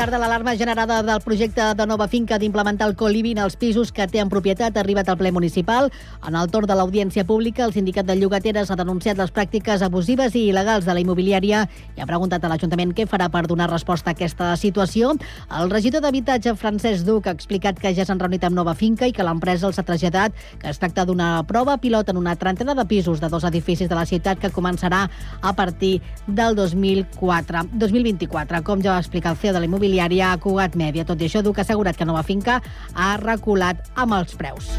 Tarda. L'alarma generada del projecte de nova finca d'implementar el coliving als pisos que té en propietat ha arribat al ple municipal. En el torn de l'audiència pública, el sindicat de llogateres ha denunciat les pràctiques abusives i il·legals de la immobiliària i ha preguntat a l'Ajuntament què farà per donar resposta a aquesta situació. El regidor d'Habitatge, Francesc Duc, ha explicat que ja s'han reunit amb nova finca i que l'empresa els ha traslladat que es tracta d'una prova pilot en una trentena de pisos de dos edificis de la ciutat que començarà a partir del 2004, 2024. Com ja va explicar el CEO de la immobiliària a Cugat Mèdia. Tot i això, Duc ha assegurat que Nova Finca ha reculat amb els preus.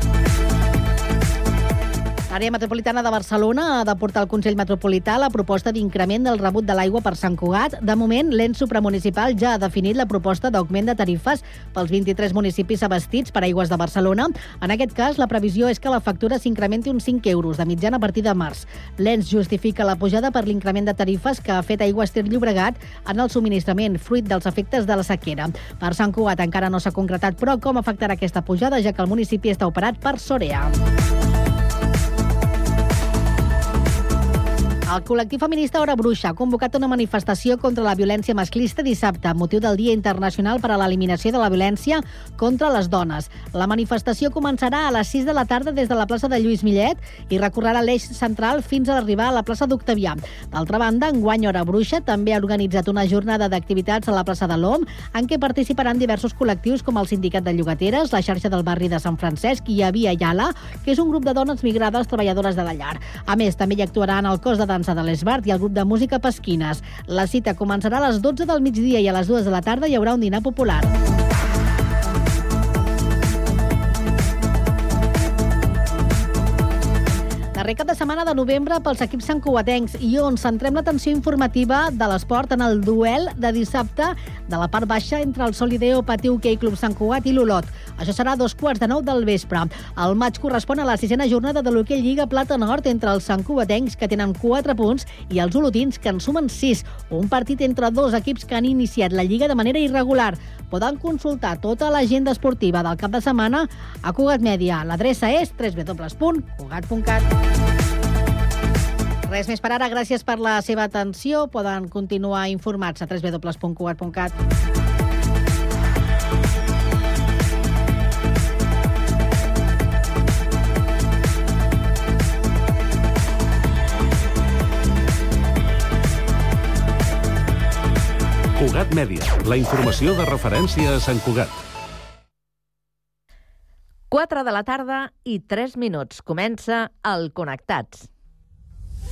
L'àrea metropolitana de Barcelona ha de portar al Consell Metropolità la proposta d'increment del rebut de l'aigua per Sant Cugat. De moment, l'ens supramunicipal ja ha definit la proposta d'augment de tarifes pels 23 municipis abastits per aigües de Barcelona. En aquest cas, la previsió és que la factura s'incrementi uns 5 euros de mitjana a partir de març. L'ens justifica la pujada per l'increment de tarifes que ha fet Aigües Ter Llobregat en el subministrament, fruit dels efectes de la sequera. Per Sant Cugat encara no s'ha concretat, però com afectarà aquesta pujada, ja que el municipi està operat per Sorea. El col·lectiu feminista Hora Bruixa ha convocat una manifestació contra la violència masclista dissabte, motiu del Dia Internacional per a l'Eliminació de la Violència contra les Dones. La manifestació començarà a les 6 de la tarda des de la plaça de Lluís Millet i recorrerà l'eix central fins a arribar a la plaça d'Octavià. D'altra banda, enguany Hora Bruixa també ha organitzat una jornada d'activitats a la plaça de l'OM en què participaran diversos col·lectius com el Sindicat de Llogateres, la xarxa del barri de Sant Francesc i Avia Yala, que és un grup de dones migrades treballadores de la llar. A més, també hi actuaran el cos de dansa de l'Esbart i el grup de música Pesquines. La cita començarà a les 12 del migdia i a les 2 de la tarda hi haurà un dinar popular. Darrer cap de setmana de novembre pels equips santcugatencs i on centrem l'atenció informativa de l'esport en el duel de dissabte de la part baixa entre el Solideo Pati Hockey Club Sant Cugat i l'Olot. Això serà dos quarts de nou del vespre. El maig correspon a la sisena jornada de l'Hockey Lliga Plata Nord entre els santcugatencs, que tenen 4 punts, i els olotins, que en sumen 6. Un partit entre dos equips que han iniciat la Lliga de manera irregular. Poden consultar tota l'agenda esportiva del cap de setmana a Cugat Mèdia. L'adreça és www.cugat.cat. Res més per ara. Gràcies per la seva atenció. Poden continuar informats a www.cugat.cat. Cugat Mèdia, la informació de referència a Sant Cugat. 4 de la tarda i 3 minuts. Comença el Connectats.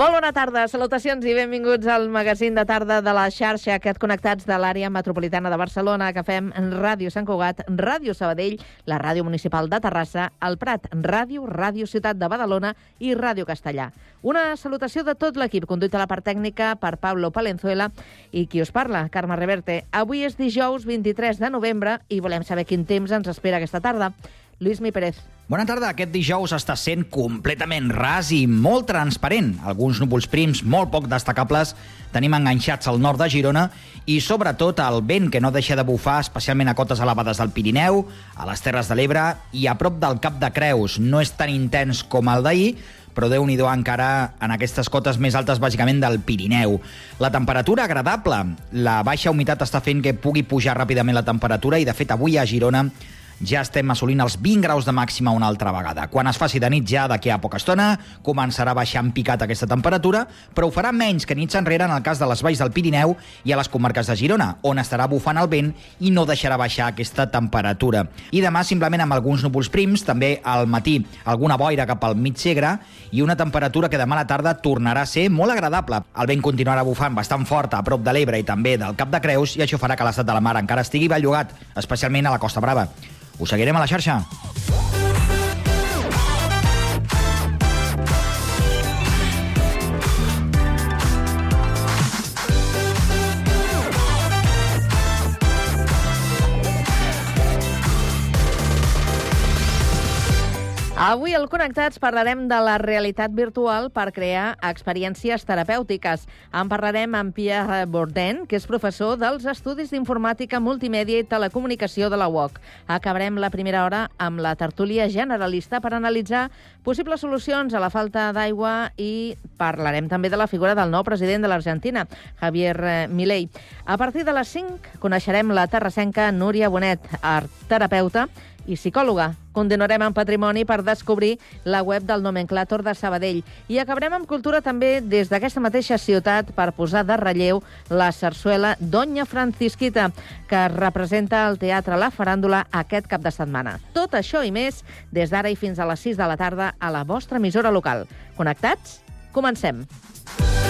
Molt bona tarda, salutacions i benvinguts al magazín de tarda de la xarxa Aquest Connectats de l'àrea metropolitana de Barcelona que fem en Ràdio Sant Cugat, Ràdio Sabadell, la Ràdio Municipal de Terrassa, el Prat Ràdio, Ràdio Ciutat de Badalona i Ràdio Castellà. Una salutació de tot l'equip, conduït a la part tècnica per Pablo Palenzuela i qui us parla, Carme Reverte. Avui és dijous 23 de novembre i volem saber quin temps ens espera aquesta tarda. Lluís Mi Pérez. Bona tarda. Aquest dijous està sent completament ras i molt transparent. Alguns núvols prims molt poc destacables tenim enganxats al nord de Girona i sobretot el vent que no deixa de bufar, especialment a cotes elevades del Pirineu, a les Terres de l'Ebre i a prop del Cap de Creus. No és tan intens com el d'ahir, però déu nhi encara en aquestes cotes més altes, bàsicament del Pirineu. La temperatura agradable. La baixa humitat està fent que pugui pujar ràpidament la temperatura i, de fet, avui a Girona ja estem assolint els 20 graus de màxima una altra vegada. Quan es faci de nit ja d'aquí a poca estona començarà a baixar en picat aquesta temperatura, però ho farà menys que nits enrere en el cas de les valls del Pirineu i a les comarques de Girona, on estarà bufant el vent i no deixarà baixar aquesta temperatura. I demà simplement amb alguns núvols prims, també al matí alguna boira cap al mig segre i una temperatura que demà a la tarda tornarà a ser molt agradable. El vent continuarà bufant bastant fort a prop de l'Ebre i també del Cap de Creus i això farà que l'estat de la mar encara estigui bellugat, especialment a la Costa Brava. Us seguirem a la xarxa. Avui al Connectats parlarem de la realitat virtual per crear experiències terapèutiques. En parlarem amb Pierre Bourdain, que és professor dels Estudis d'Informàtica, Multimèdia i Telecomunicació de la UOC. Acabarem la primera hora amb la tertúlia generalista per analitzar possibles solucions a la falta d'aigua i parlarem també de la figura del nou president de l'Argentina, Javier Milei. A partir de les 5 coneixerem la terrassenca Núria Bonet, art terapeuta, i psicòloga. Continuarem en patrimoni per descobrir la web del nomenclàtor de Sabadell. I acabarem amb cultura també des d'aquesta mateixa ciutat per posar de relleu la sarsuela Doña Francisquita, que representa el teatre La Faràndula aquest cap de setmana. Tot això i més des d'ara i fins a les 6 de la tarda a la vostra emissora local. Connectats? Comencem. Dance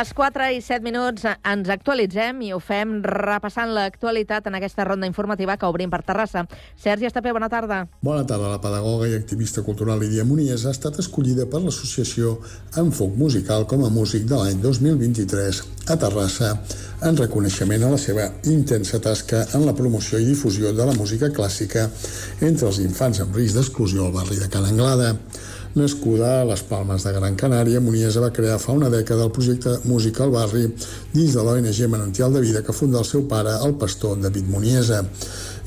Les 4 i 7 minuts ens actualitzem i ho fem repassant l'actualitat en aquesta ronda informativa que obrim per Terrassa. Sergi Estapé, bona tarda. Bona tarda. La pedagoga i activista cultural Lídia Munies ha estat escollida per l'associació Enfoc Musical com a músic de l'any 2023 a Terrassa en reconeixement a la seva intensa tasca en la promoció i difusió de la música clàssica entre els infants amb risc d'exclusió al barri de Can Anglada. Nascuda a les Palmes de Gran Canària, Muniesa va crear fa una dècada el projecte Música al Barri dins de l'ONG Manantial de Vida que funda el seu pare, el pastor David Muniesa.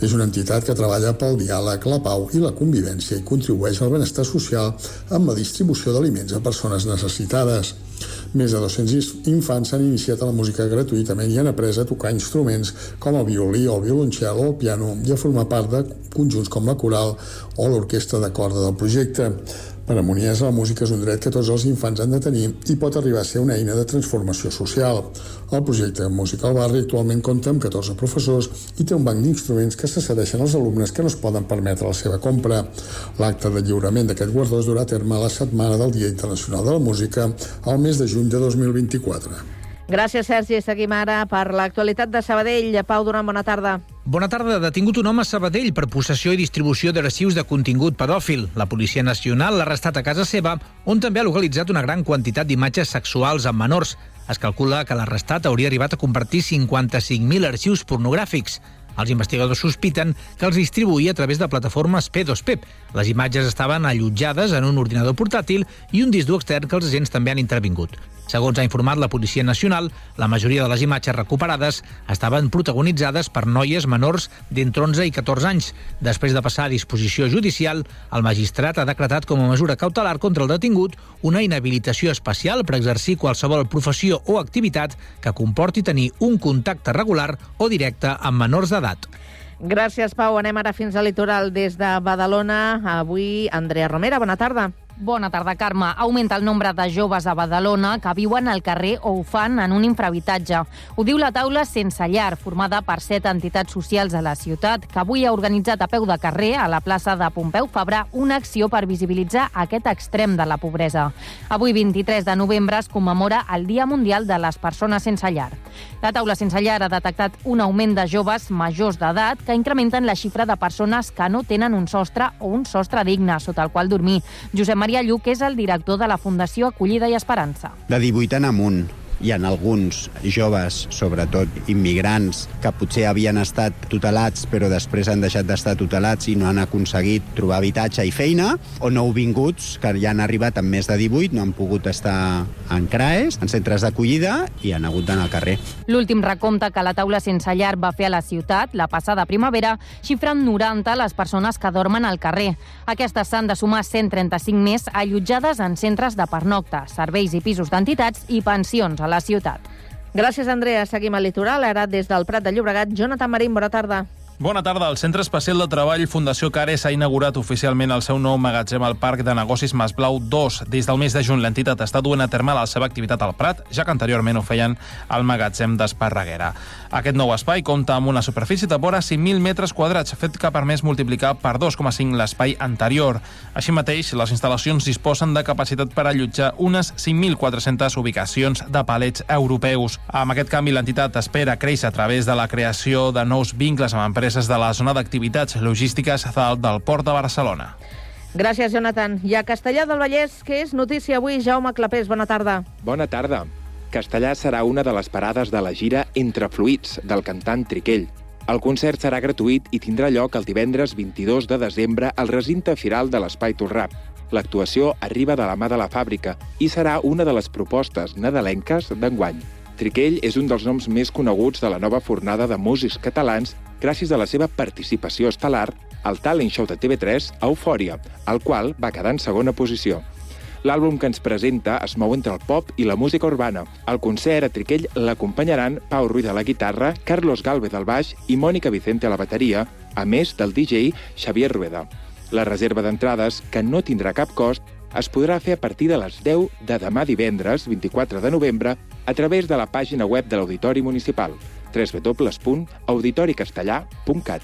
És una entitat que treballa pel diàleg, la pau i la convivència i contribueix al benestar social amb la distribució d'aliments a persones necessitades. Més de 200 infants s'han iniciat a la música gratuïtament i han après a tocar instruments com el violí o el violoncel o el piano i a formar part de conjunts com la coral o l'orquestra de corda del projecte. Per a la música és un dret que tots els infants han de tenir i pot arribar a ser una eina de transformació social. El projecte Música al Barri actualment compta amb 14 professors i té un banc d'instruments que se cedeixen als alumnes que no es poden permetre la seva compra. L'acte de lliurament d'aquest guardó es durà a terme la setmana del Dia Internacional de la Música al mes de juny de 2024. Gràcies, Sergi. Seguim ara per l'actualitat de Sabadell. Pau Duran, bona tarda. Bona tarda. Detingut un home a Sabadell per possessió i distribució d'arxius de contingut pedòfil. La Policia Nacional l'ha arrestat a casa seva, on també ha localitzat una gran quantitat d'imatges sexuals amb menors. Es calcula que l'arrestat hauria arribat a compartir 55.000 arxius pornogràfics. Els investigadors sospiten que els distribuïa a través de plataformes P2P. Les imatges estaven allotjades en un ordinador portàtil i un disc dur extern que els agents també han intervingut. Segons ha informat la Policia Nacional, la majoria de les imatges recuperades estaven protagonitzades per noies menors d'entre 11 i 14 anys. Després de passar a disposició judicial, el magistrat ha decretat com a mesura cautelar contra el detingut una inhabilitació especial per exercir qualsevol professió o activitat que comporti tenir un contacte regular o directe amb menors d'edat. Gràcies, Pau. Anem ara fins al litoral des de Badalona. Avui, Andrea Romera, bona tarda. Bona tarda, Carme. Augmenta el nombre de joves a Badalona que viuen al carrer o ho fan en un infrahabitatge. Ho diu la taula Sense Llar, formada per set entitats socials de la ciutat, que avui ha organitzat a peu de carrer, a la plaça de Pompeu Fabra, una acció per visibilitzar aquest extrem de la pobresa. Avui, 23 de novembre, es commemora el Dia Mundial de les Persones Sense Llar. La taula Sense Llar ha detectat un augment de joves majors d'edat que incrementen la xifra de persones que no tenen un sostre o un sostre digne sota el qual dormir. Josep Maria Lluc és el director de la Fundació Acollida i Esperança. De 18 en amunt. Hi ha alguns joves, sobretot immigrants, que potser havien estat tutelats però després han deixat d'estar tutelats i no han aconseguit trobar habitatge i feina, o nouvinguts que ja han arribat amb més de 18, no han pogut estar en CRAES, en centres d'acollida, i han hagut d'anar al carrer. L'últim recompte que la taula sense llar va fer a la ciutat la passada primavera xifra en 90 les persones que dormen al carrer. Aquestes s'han de sumar 135 més allotjades en centres de pernocta, serveis i pisos d'entitats i pensions a la ciutat. Gràcies, Andrea. Seguim al litoral. Ara, des del Prat de Llobregat, Jonathan Marín, bona tarda. Bona tarda. El Centre Especial de Treball Fundació Cares ha inaugurat oficialment el seu nou magatzem al Parc de Negocis Masblau 2. Des del mes de juny l'entitat està duent a terme la seva activitat al Prat, ja que anteriorment ho feien al magatzem d'Esparreguera. Aquest nou espai compta amb una superfície de vora 5.000 metres quadrats, fet que ha permès multiplicar per 2,5 l'espai anterior. Així mateix, les instal·lacions disposen de capacitat per allotjar unes 5.400 ubicacions de palets europeus. Amb aquest canvi, l'entitat espera créixer a través de la creació de nous vincles amb empreses de la zona d'activitats logístiques del Port de Barcelona. Gràcies, Jonathan. I a Castellà del Vallès, que és notícia avui, Jaume Clapés, bona tarda. Bona tarda. Castellà serà una de les parades de la gira Entre Fluids, del cantant Triquell. El concert serà gratuït i tindrà lloc el divendres 22 de desembre al recinte firal de l'Espai Torrap. L'actuació arriba de la mà de la fàbrica i serà una de les propostes nadalenques d'enguany. Triquell és un dels noms més coneguts de la nova fornada de músics catalans gràcies a la seva participació estel·lar al talent show de TV3 Eufòria, el qual va quedar en segona posició. L'àlbum que ens presenta es mou entre el pop i la música urbana. Al concert, a Triquell l'acompanyaran Pau Ruiz a la guitarra, Carlos Galvez al baix i Mònica Vicente a la bateria, a més del DJ Xavier Rueda. La reserva d'entrades, que no tindrà cap cost, es podrà fer a partir de les 10 de demà divendres, 24 de novembre, a través de la pàgina web de l'Auditori Municipal www.auditoricastellà.cat.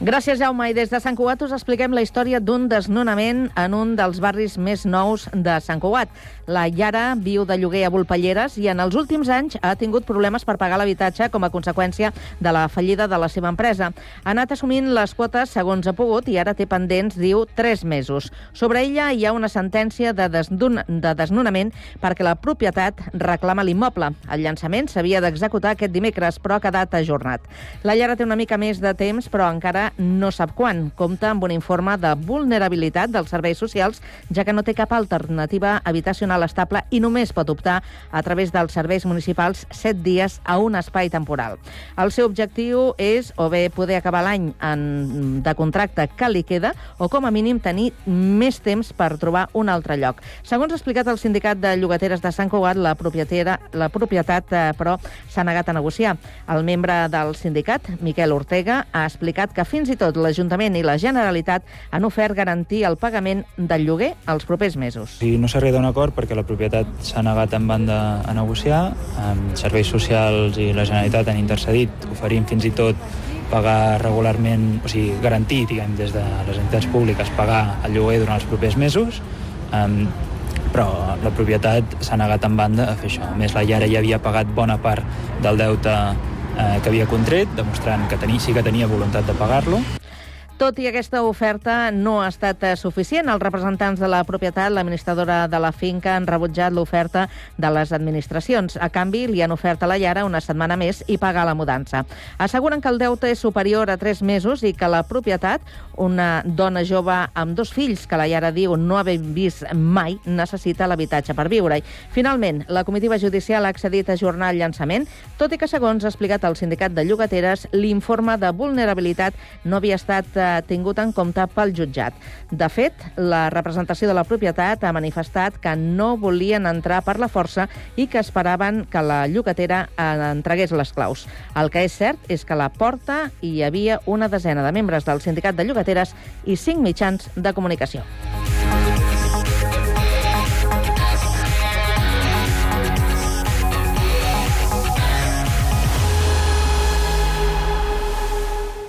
Gràcies, Jaume. I des de Sant Cugat us expliquem la història d'un desnonament en un dels barris més nous de Sant Cugat. La Yara viu de lloguer a Volpelleres i en els últims anys ha tingut problemes per pagar l'habitatge com a conseqüència de la fallida de la seva empresa. Ha anat assumint les quotes segons ha pogut i ara té pendents, diu, 3 mesos. Sobre ella hi ha una sentència de, desdon de desnonament perquè la propietat reclama l'immoble. El llançament s'havia d'executar aquest dimecres, però ha quedat ajornat. La Yara té una mica més de temps, però encara no sap quan. Compta amb un informe de vulnerabilitat dels serveis socials, ja que no té cap alternativa habitacional estable i només pot optar a través dels serveis municipals 7 dies a un espai temporal. El seu objectiu és o bé poder acabar l'any de contracte que li queda o com a mínim tenir més temps per trobar un altre lloc. Segons ha explicat el sindicat de llogateres de Sant Cugat, la, propietera, la propietat, eh, però, s'ha negat a negociar. El membre del sindicat, Miquel Ortega, ha explicat que fins i tot l'Ajuntament i la Generalitat han ofert garantir el pagament del lloguer els propers mesos. I no s'ha arribat a un acord perquè la propietat s'ha negat en banda a negociar, amb serveis socials i la Generalitat han intercedit, oferint fins i tot pagar regularment, o sigui, garantir, diguem, des de les entitats públiques, pagar el lloguer durant els propers mesos, um, però la propietat s'ha negat en banda a fer això. A més, la Iara ja havia pagat bona part del deute eh, que havia contret, demostrant que tenia, sí que tenia voluntat de pagar-lo. Tot i aquesta oferta no ha estat eh, suficient. Els representants de la propietat, l'administradora de la finca, han rebutjat l'oferta de les administracions. A canvi, li han ofert a la Iara una setmana més i pagar la mudança. Asseguren que el deute és superior a 3 mesos i que la propietat, una dona jove amb dos fills que la Iara diu no haver vist mai, necessita l'habitatge per viure-hi. Finalment, la comitiva judicial ha accedit a ajornar el llançament, tot i que, segons ha explicat el sindicat de llogateres, l'informe de vulnerabilitat no havia estat eh, tingut en compte pel jutjat. De fet, la representació de la propietat ha manifestat que no volien entrar per la força i que esperaven que la llogatera eh, entregués les claus. El que és cert és que a la porta hi havia una desena de membres del sindicat de llogateres i cinc mitjans de comunicació.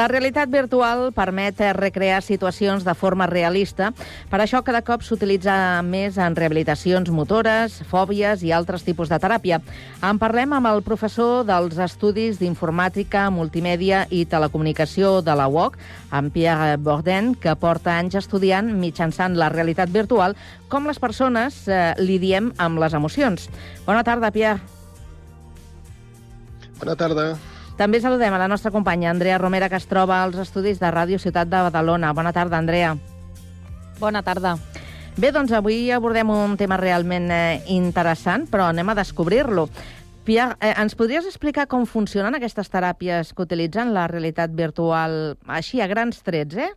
La realitat virtual permet recrear situacions de forma realista. Per això cada cop s'utilitza més en rehabilitacions motores, fòbies i altres tipus de teràpia. En parlem amb el professor dels Estudis d'Informàtica, Multimèdia i Telecomunicació de la UOC, en Pierre Bourdain, que porta anys estudiant mitjançant la realitat virtual com les persones eh, li diem amb les emocions. Bona tarda, Pierre. Bona tarda. També saludem a la nostra companya Andrea Romera, que es troba als estudis de Ràdio Ciutat de Badalona. Bona tarda, Andrea. Bona tarda. Bé, doncs avui abordem un tema realment eh, interessant, però anem a descobrir-lo. Pia, eh, ens podries explicar com funcionen aquestes teràpies que utilitzen la realitat virtual així a grans trets, eh?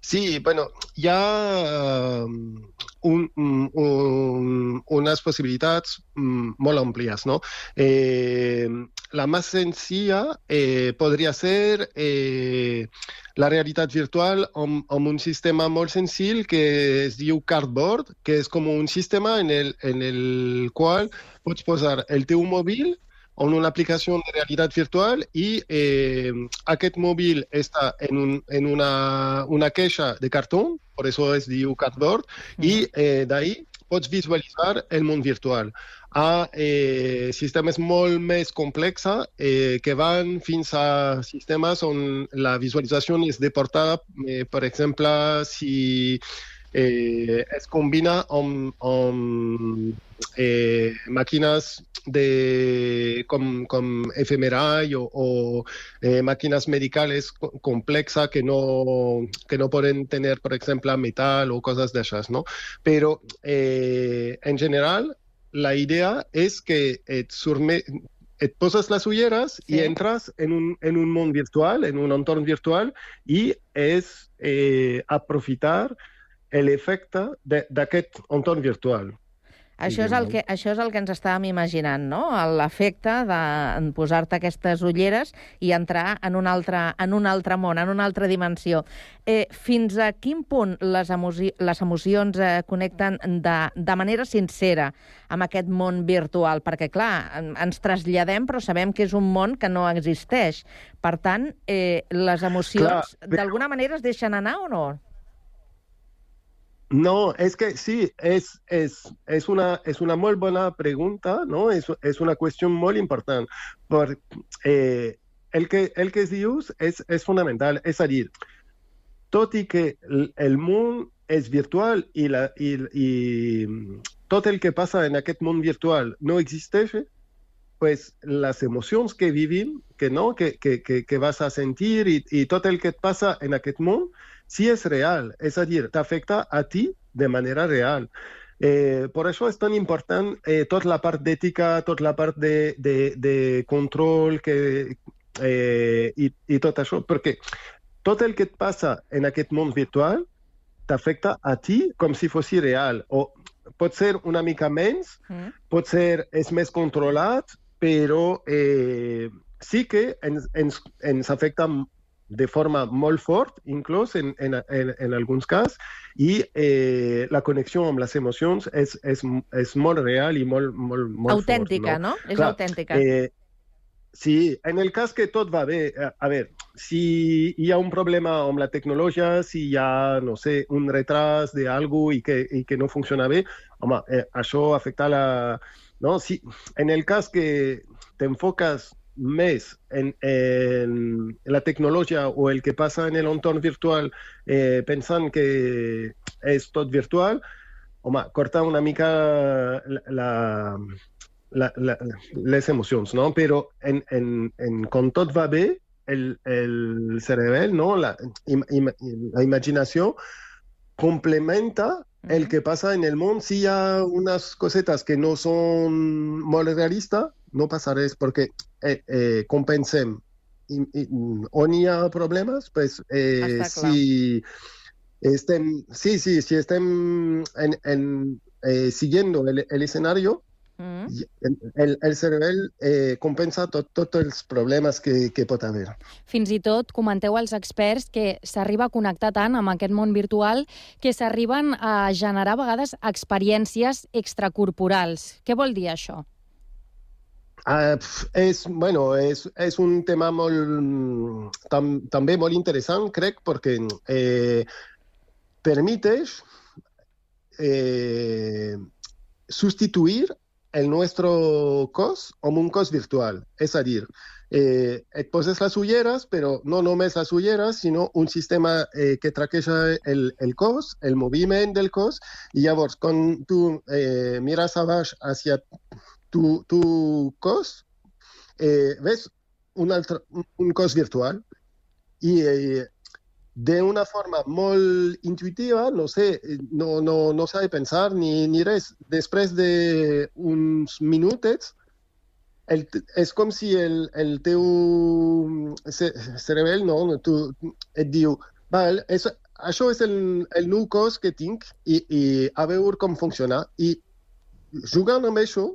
Sí, bueno, hi ha eh, un, un, unes possibilitats mm, molt àmplies, ¿no? Eh, la más sencilla eh, podria ser eh, la realitat virtual amb, amb un sistema molt senzill que es diu Cardboard, que és com un sistema en el, en el qual pots posar el teu mòbil en una aplicació de realitat virtual i eh, aquest mòbil està en, un, en una, una caixa de cartó, per això es diu cardboard, mm. i eh, d'ahí pots visualitzar el món virtual. A eh, sistemes molt més complexos eh, que van fins a sistemes on la visualització és de portada, eh, per exemple, si eh, es combina amb, amb eh, màquines de, com FMRI o, o eh, máquinas medicales co- complejas que no, que no pueden tener, por ejemplo, metal o cosas de esas, ¿no? Pero eh, en general, la idea es que et, surme, et poses les ulleres Sí. i entres en un, en un món virtual, en un entorn virtual, és eh, aprofitar l'efecte d'aquest entorn virtual. Això és, el que, això és el que ens estàvem imaginant, no? L'efecte de posar-te aquestes ulleres i entrar en un altre, en un altre món, en una altra dimensió. Eh, fins a quin punt les, emoci les emocions eh, connecten de, de manera sincera amb aquest món virtual? Perquè, clar, en- ens traslladem, però sabem que és un món que no existeix. Per tant, eh, les emocions d'alguna manera es deixen anar o no? No, es que sí, es, es, es, una, es una muy buena pregunta, ¿no? Es, es una cuestión muy importante. Por, eh, el, que, el que es Dios es, es fundamental, es decir, tot i que el, món és virtual i, la, i, i tot el que passa en aquest món virtual no existeix, pues les emocions que vivim, que, no, que, que, que, que vas a sentir i, i tot el que et passa en aquest món, sí és real, és a dir, t'afecta a ti de manera real. Eh, per això és tan important eh, tota la part d'ètica, tota la part de, de, de control que, eh, i, i tot això, perquè tot el que et passa en aquest món virtual t'afecta a ti com si fos real. O pot ser una mica menys, Mm. pot ser és més controlat, però eh, sí que ens, ens, ens afecta de forma molt fort, inclús en, en, en, en alguns casos, i eh, la connexió amb les emocions és, és, és molt real i molt, molt, molt Autèntica, fort, no? És Clar, autèntica. Eh, sí, en el cas que tot va bé, a, a veure, si hi ha un problema amb la tecnologia, si hi ha, no sé, un retras de algo i que, i que no funciona bé, home, eh, això afecta la... No? Si, en el cas que t'enfoques més en, en la tecnologia o el que passa en l'entorn virtual eh, pensant que és tot virtual, corta una mica la, la, no? Però en, en, en, quan tot va el, el cervell, no? la, im, im, la complementa el que pasa en el món. Si hi ha unes cosetes que no són molt realistes, no passa res, perquè eh, eh, compensem. I, i, on hi ha problemes, pues, eh, Està clar. si estem, sí, sí, si estem en, en, eh, siguiendo el, el escenario, Mm. el, el cervell eh, compensa tot, tots els problemes que, que pot haver. Fins i tot comenteu als experts que s'arriba a connectar tant amb aquest món virtual que s'arriben a generar a vegades experiències extracorporals. Què vol dir això? Ah, pf, és, bueno, és, és un tema molt, tam, també molt interessant, crec, perquè eh, permiteix eh, substituir el nuestro cos com un cos virtual. A dir, eh, et poses les ulleres, però no només les ulleres, sinó un sistema eh, que traqueja el, el cos, el moviment del cos, i llavors, quan tu eh, mires a baix hacia tu, tu cos, eh, ves un, altre, un- cos virtual i eh, de una forma molt intuitiva, no sé, eh, no, no, no s'ha de pensar ni, ni res. Després d'uns minutets, el, és com si el, el teu ce- cervell no, tu, et diu val, és, això és el, el nou cos que tinc i, i a veure com funciona. I jugant amb això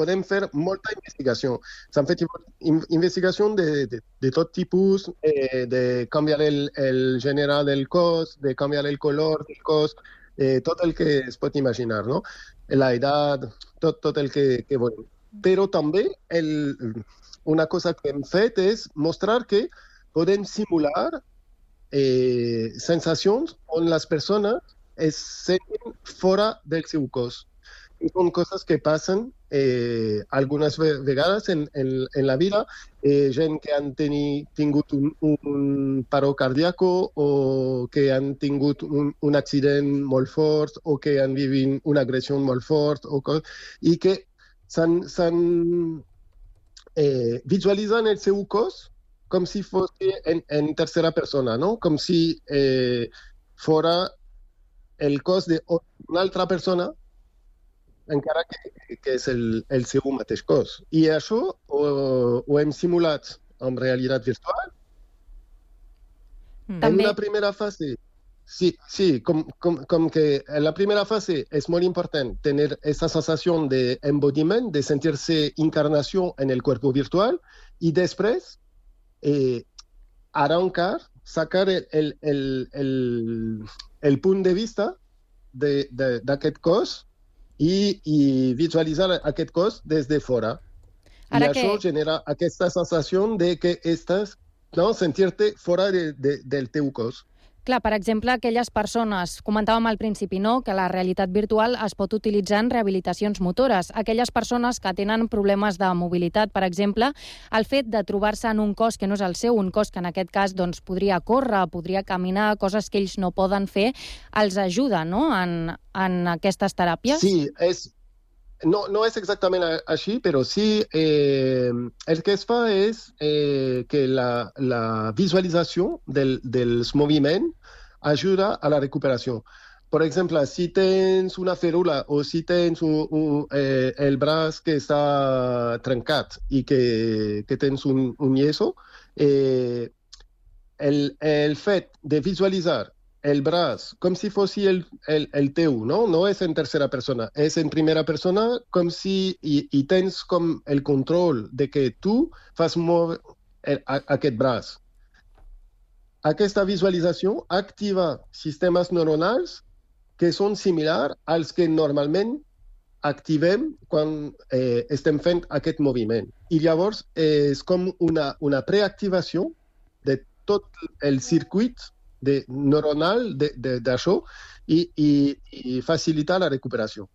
podem fer molta investigació. S'han fet in- investigació de, de, de tot tipus, eh, de canviar el, el del cos, de canviar el color del cos, eh, tot el que es pot imaginar, no? La edat, tot, tot el que, que volem. Però també el, una cosa que hem fet és mostrar que podem simular eh, sensacions on les persones es senten fora del seu cos. I són coses que passen eh, algunes ve- vegades en, en, en la vida, eh, gent que han teni, tingut un, un paro cardíaco o que han tingut un, un accident molt fort o que han vivit una agressió molt fort o co- i que s'han eh, visualitzat el seu cos com si fos en, en tercera persona, no? Com si eh, fora el cos d'una altra persona encara que, que és el, el seu mateix cos. I això ho, ho hem simulat amb realitat virtual. En També- una primera fase, sí, sí com, com, com que en la primera fase és molt important tenir esa sensació de embodiment, de sentir-se encarnació en el cuerpo virtual, i després eh, arrancar, sacar el, el, el, el, el punt de vista d'aquest cos i, i visualitzar aquest cos des de fora. Ara I que- això genera aquesta sensació de que estàs, no, sentir-te fora de, de, del teu cos. Clar, per exemple, aquelles persones, comentàvem al principi, no?, que la realitat virtual es pot utilitzar en rehabilitacions motores. Aquelles persones que tenen problemes de mobilitat, per exemple, el fet de trobar-se en un cos que no és el seu, un cos que en aquest cas doncs, podria córrer, podria caminar, coses que ells no poden fer, els ajuda no?, en, en aquestes teràpies? Sí, és, no, no és exactament a- així, però sí eh, el que es fa és eh, que la, la visualització del, dels moviments ajuda a la recuperació. Per exemple, si tens una ferula o si tens un, un, eh, el braç que està trencat i que, que tens un, un yeso, eh, el, el fet de visualitzar el braç com si fos el, el, el teu, no? No és en tercera persona, és en primera persona com si i, i tens com el control de que tu fas moure el, a, aquest braç. Aquesta visualització activa sistemes neuronals que són similars als que normalment activem quan eh, estem fent aquest moviment. I llavors eh, és com una, una preactivació de tot el circuit de, neuronal de- de- d'això i, i, i facilitar la recuperació.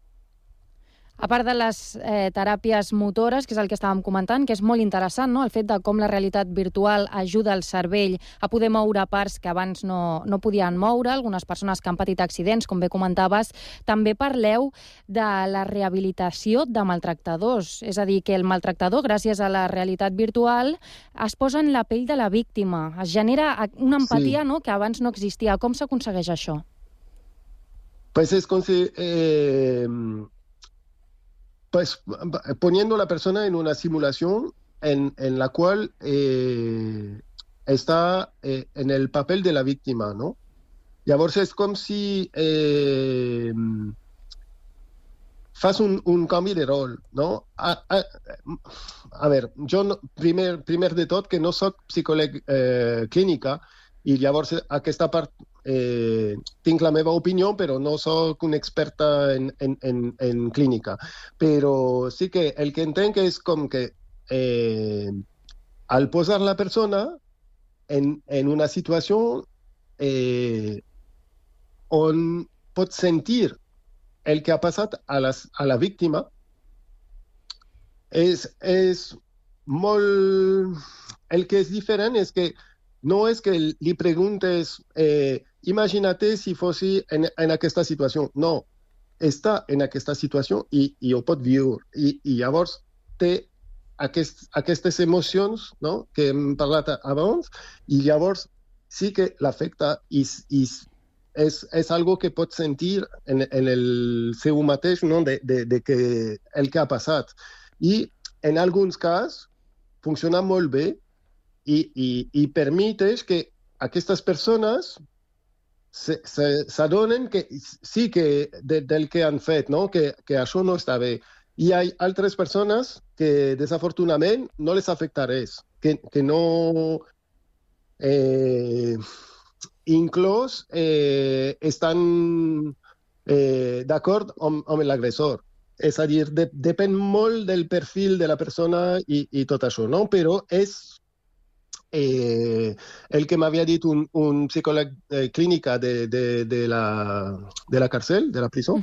A part de les eh, teràpies motores, que és el que estàvem comentant, que és molt interessant, no? el fet de com la realitat virtual ajuda el cervell a poder moure parts que abans no, no podien moure, algunes persones que han patit accidents, com bé comentaves. També parleu de la rehabilitació de maltractadors, és a dir, que el maltractador, gràcies a la realitat virtual, es posa en la pell de la víctima, es genera una empatia Sí. no? que abans no existia. Com s'aconsegueix això? Pues es eh, pues poniendo a la persona en una simulación en, en la cual eh, está eh, en el papel de la víctima, ¿no? Llavors és com si eh, un, canvi de rol, no? A, a, a veure, jo, no, primer, primer de tot, que no sóc psicòleg eh, clínica, i llavors aquesta part eh, tinc la meva opinió, però no sóc un experta en, en, en, en clínica. Però sí que el que entenc és com que eh, al posar la persona en, en una situació eh, on pot sentir el que ha passat a, les, a la víctima és, és molt... El que és diferent és que no és que li preguntes eh, imagina't si fossi en, en aquesta situació. No, està en aquesta situació i, i ho pot viure. I, i llavors té aquest, aquestes emocions no? que hem parlat abans i llavors sí que l'afecta i, i és, és algo que pot sentir en, en el seu mateix no? de, de, de que el que ha passat. I en alguns casos funciona molt bé i, i, i permetes que aquestes persones se- se- s'adonen que sí que de, del que han fet, no? que, que això no està bé. Hi ha altres persones que desafortunadament no les afecta res, que, que no... Eh, inclús eh, estan eh, d'acord amb, amb l'agressor. És a dir, de, depèn molt del perfil de la persona i, i tot això, no? Però és eh, el que m'havia dit un, un psicòleg eh, clínica de, de, de, la, de la càrcel, de la presó,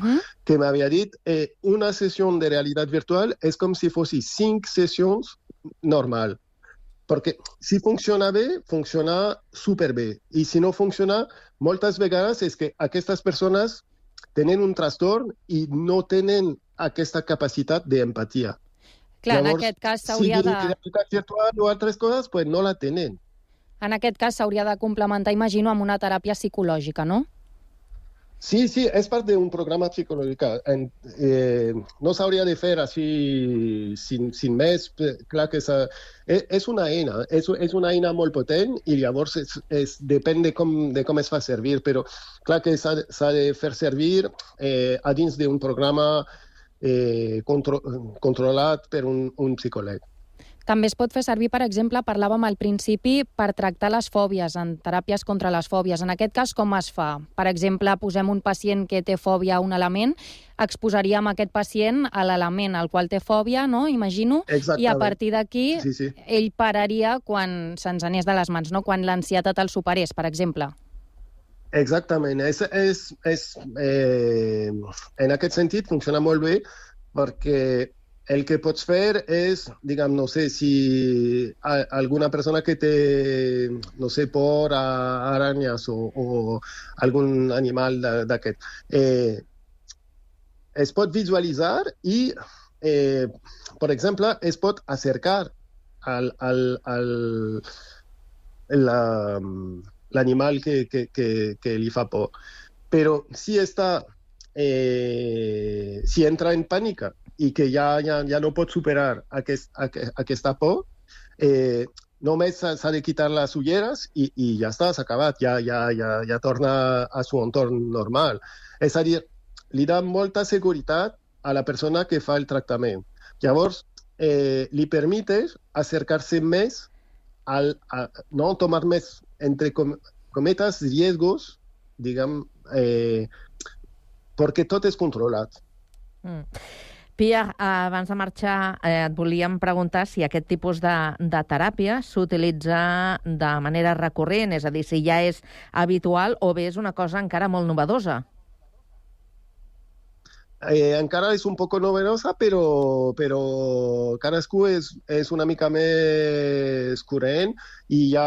que m'havia dit eh, una sessió de realitat virtual és com si fossi cinc sessions normal. Perquè si funciona bé, funciona superbé. I si no funciona, moltes vegades és que aquestes persones tenen un trastorn i no tenen aquesta capacitat d'empatia. Clar, en Llavors, aquest cas si s'hauria de... realitat virtual o altres coses, pues no la tenen. En aquest cas s'hauria de complementar, imagino, amb una teràpia psicològica, no? Sí, sí, és part d'un programa psicològic. En, eh, no s'hauria de fer així sin, sin més. Clar que s'ha- és, és una eina, és, és una eina molt potent i llavors és, és, depèn de com, de com es fa servir, però clar que s'ha de- s'ha de fer servir eh, a dins d'un programa eh, contro, controlat per un, un psicòleg. També es pot fer servir, per exemple, parlàvem al principi, per tractar les fòbies, en teràpies contra les fòbies. En aquest cas, com es fa? Per exemple, posem un pacient que té fòbia a un element, exposaríem aquest pacient a l'element al qual té fòbia, no? Imagino, i a Exactament. partir d'aquí Sí, sí. ell pararia quan se'ns anés de les mans, no? Quan l'ansietat el superés, per exemple. Exactament. És, és, és, eh, en aquest sentit funciona molt bé perquè el que pots fer és, diguem, no sé, si a, alguna persona que té, no sé, por a aranyes o, o algun animal d'aquest, eh, es pot visualitzar i, eh, per exemple, es pot acercar al, al, al, la- l'animal que, que, que, que li fa por. Però si està, eh, si entra en pànica i que ja, ja, ja no pot superar aquest, aqu- aquesta por, eh, només s'ha s'ha de quitar les ulleres i, i ja està, s'ha acabat, ja, ja, ja, ja torna a su entorn normal. És a dir, li dà molta seguretat a la persona que fa el tractament. Llavors, eh, li permetes acercar-se més al, a, no tomar més, entre com, cometes, riesgos, diguem, eh, perquè tot és controlat. Mm. Pia, abans de marxar, eh, et volíem preguntar si aquest tipus de, de teràpia s'utilitza de manera recurrent, és a dir, si ja és habitual o bé és una cosa encara molt novedosa. Eh, encara és un poc novedosa, però, però cadascú és, és una mica més corrent i ja,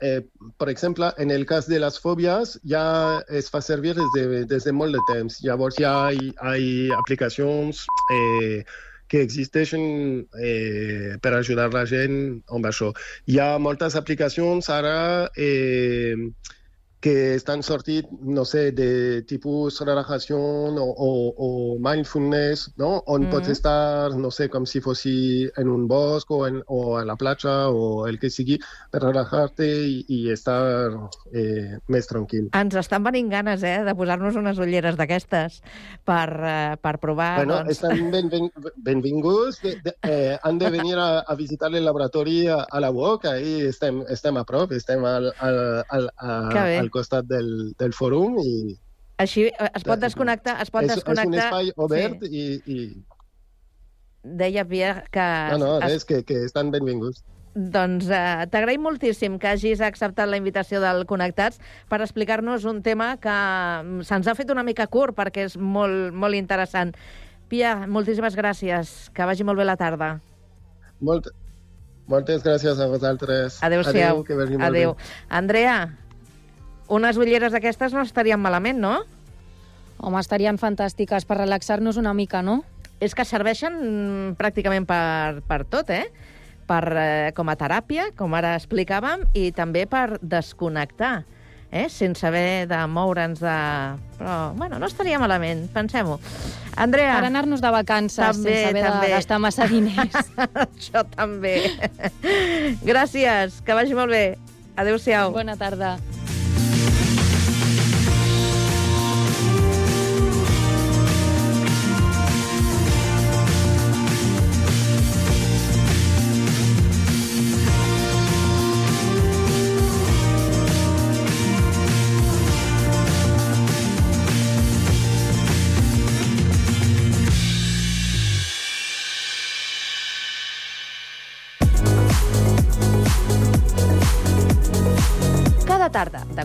eh, per exemple, en el cas de les fòbies, ja es fa servir des de, des de molt de temps. Llavors ja hi ha aplicacions eh, que existeixen eh, per ajudar la gent amb això. Hi ha moltes aplicacions ara eh, que estan sortit, no sé, de tipus relajació o, o, o mindfulness, no? On mm. pots estar, no sé, com si fossi en un bosc o, en, o a la platja o el que sigui, per relajar-te i, i estar eh, més tranquil. Ens estan venint ganes, eh, de posar-nos unes ulleres d'aquestes per, eh, per provar... Bueno, doncs... estan benven, benvinguts. De, de, eh, han de venir a, a visitar el laboratori a, a la UOC. Ahí estem, estem a prop, estem al, al, al, a, Que bé. al costat del, del fòrum i Així eh, es pot desconnectar, es pot és, és un desconnectar... espai obert Sí. i, i... Deia Pierre que... No, no, es- res, que, que estan benvinguts. Doncs eh, t'agraïm moltíssim que hagis acceptat la invitació del Connectats per explicar-nos un tema que mm, se'ns ha fet una mica curt perquè és molt, molt interessant. Pia, moltíssimes gràcies. Que vagi molt bé la tarda. Molt, moltes gràcies a vosaltres. Adéu-siau. que vagi molt Adéu. bé. Andrea, unes ulleres d'aquestes no estarien malament, no? Home, estarien fantàstiques per relaxar-nos una mica, no? És que serveixen pràcticament per, per tot, eh? Per, eh, com a teràpia, com ara explicàvem, i també per desconnectar, eh? sense haver de moure'ns de... Però, bueno, no estaria malament, pensem-ho. Andrea... Per anar-nos de vacances També, sense haver també. de gastar massa diners. Això també. Gràcies, que vagi molt bé. Adéu-siau. Bona tarda.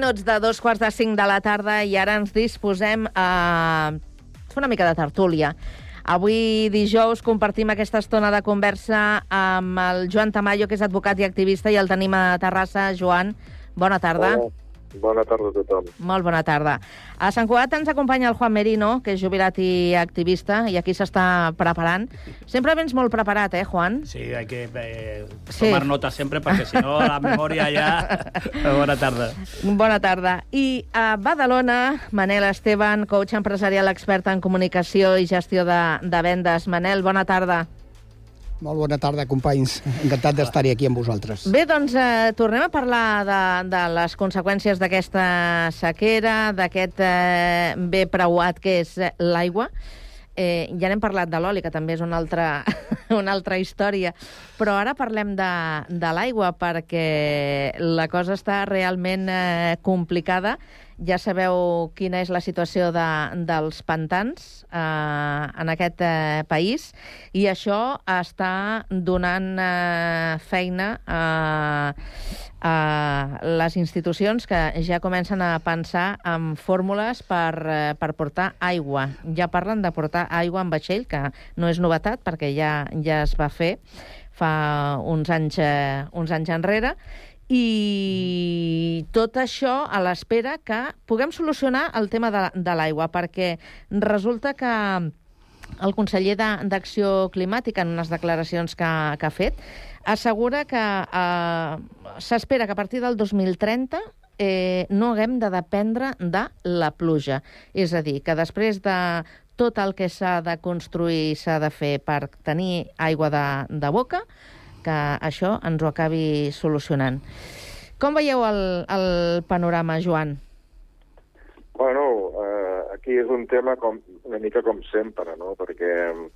Minuts de dos quarts de 5 de la tarda i ara ens disposem a fer una mica de tertúlia. Avui dijous compartim aquesta estona de conversa amb el Joan Tamayo, que és advocat i activista, i el tenim a Terrassa. Joan, bona tarda. Hola. Bona tarda a tothom. Molt bona tarda. A Sant Cugat ens acompanya el Juan Merino, que és jubilat i activista, i aquí s'està preparant. Sempre vens molt preparat, eh, Juan? Sí, hay que eh, Sí. tomar nota siempre porque si no la memoria ya... Buena tarde. Bona tarda. I a Badalona, Manel Esteban, coach empresarial expert en comunicació i gestió de, de vendes. Manel, bona tarda. Molt bona tarda, companys. Encantat d'estar-hi aquí amb vosaltres. Bé, doncs eh, tornem a parlar de, de les conseqüències d'aquesta sequera, d'aquest eh, bé preuat que és eh, l'aigua. Eh, ja n'hem parlat de l'oli, que també és una altra, una altra història, però ara parlem de, de l'aigua perquè la cosa està realment eh, complicada Ja sabeu quina és la situació de, dels pantans eh, en aquest eh, país i això està donant eh, feina a, a les institucions que ja comencen a pensar en fórmules per, eh, per portar aigua. Ja parlen de portar aigua en vaixell, que no és novetat perquè ja, ja es va fer fa uns anys, eh, uns anys enrere, i tot això a l'espera que puguem solucionar el tema de, de l'aigua, perquè resulta que el conseller d'Acció Climàtica, en unes declaracions que, que ha fet, assegura que eh, s'espera que a partir del 2030 eh, no haguem de dependre de la pluja. És a dir, que després de tot el que s'ha de construir i s'ha de fer per tenir aigua de, de boca, que això ens ho acabi solucionant. Com veieu el, el panorama, Joan? Bueno, eh, aquí és un tema com, una mica com sempre, no? Perquè mm,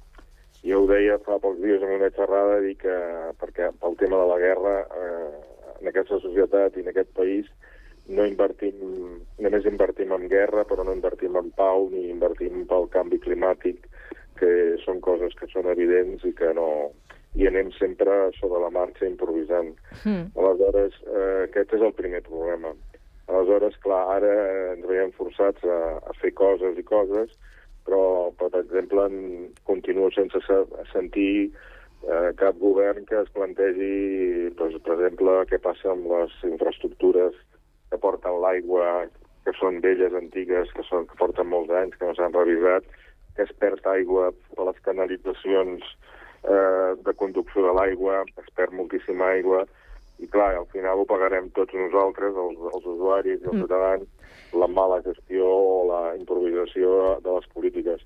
jo ho deia fa pocs dies en una xerrada, dic que perquè pel tema de la guerra eh, en aquesta societat i en aquest país no invertim, només invertim en guerra, però no invertim en pau ni invertim pel canvi climàtic, que són coses que són evidents i que no... i anem sempre sobre la marxa improvisant. Mm. Aleshores, eh, aquest és el primer problema. Aleshores, clar, ara ens veiem forçats a, a fer coses i coses, però, per exemple, continuo sense sentir eh, cap govern que es plantegi, doncs, per exemple, què passa amb les infraestructures que porten l'aigua, que són velles, antigues, que, són, que porten molts anys, que no s'han revisat, que es perd aigua a les canalitzacions eh, de conducció de l'aigua, es perd moltíssima aigua, i clar, al final ho pagarem tots nosaltres, els, els usuaris i els Mm. ciutadans, la mala gestió o la improvisació de les polítiques.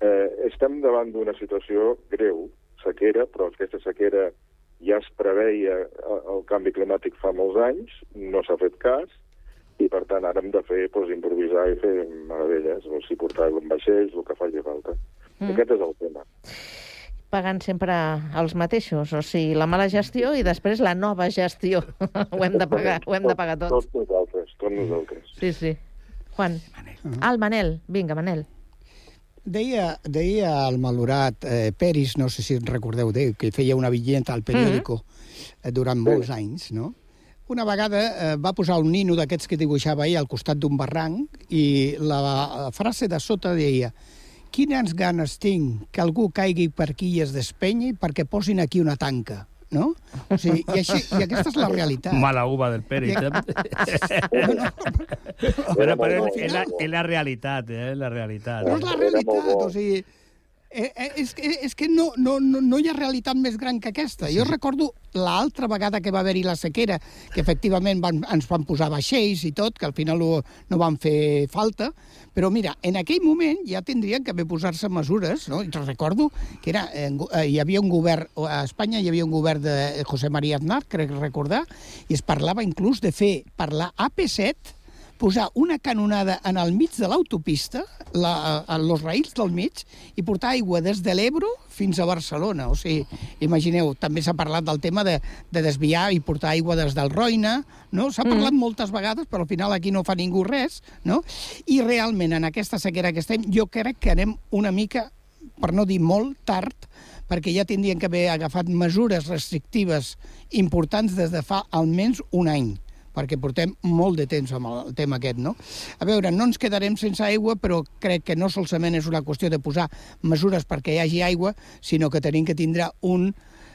Eh, estem davant d'una situació greu, sequera, però aquesta sequera ja es preveia eh, el canvi climàtic fa molts anys, no s'ha fet cas, i per tant ara hem de fer, doncs, improvisar i fer meravelles, o sigui, portar en vaixells, el que faci falta. Mm. Aquest és el tema. Pagant sempre els mateixos, o sigui, la mala gestió i després la nova gestió. ho hem de pagar, ho hem de pagar tots. Tots nosaltres, tots nosaltres. Sí, sí. Juan. Ah, el Manel. Vinga, Manel. Deia, deia el malorat eh, Peris, no sé si recordeu d'ell, que feia una vinyeta al periòdico eh, durant molts anys, no? Una vegada eh, va posar un nino d'aquests que dibuixava ell al costat d'un barranc i la, la frase de sota deia quines ganes tinc que algú caigui per aquí i es despenyi perquè posin aquí una tanca, no? O sigui, i, així, i aquesta és la realitat. Mala uva del Pérez. I- Però, però és, és, la, és la realitat, eh? La realitat. Però és la realitat, o sigui... Eh, eh, és que, és que no, no, no, no hi ha realitat més gran que aquesta. Jo recordo l'altra vegada que va haver-hi la sequera, que efectivament van, ens van posar vaixells i tot, que al final ho, no van fer falta, però mira, en aquell moment ja tindrien que haver posar-se mesures, no? I recordo que era, eh, eh, hi havia un govern, a Espanya hi havia un govern de José María Aznar, crec recordar, i es parlava inclús de fer per la AP7 posar una canonada en el mig de l'autopista, la, a los raïls del mig, i portar aigua des de l'Ebro fins a Barcelona. O sigui, imagineu, també s'ha parlat del tema de, de desviar i portar aigua des del Roina, no? S'ha parlat mm. moltes vegades, però al final aquí no fa ningú res, no? I realment, en aquesta sequera que estem, jo crec que anem una mica, per no dir molt, tard, perquè ja tindrien que haver agafat mesures restrictives importants des de fa almenys un any perquè portem molt de temps amb el tema aquest, no? A veure, no ens quedarem sense aigua, però crec que no solament és una qüestió de posar mesures perquè hi hagi aigua, sinó que tenim que tindre un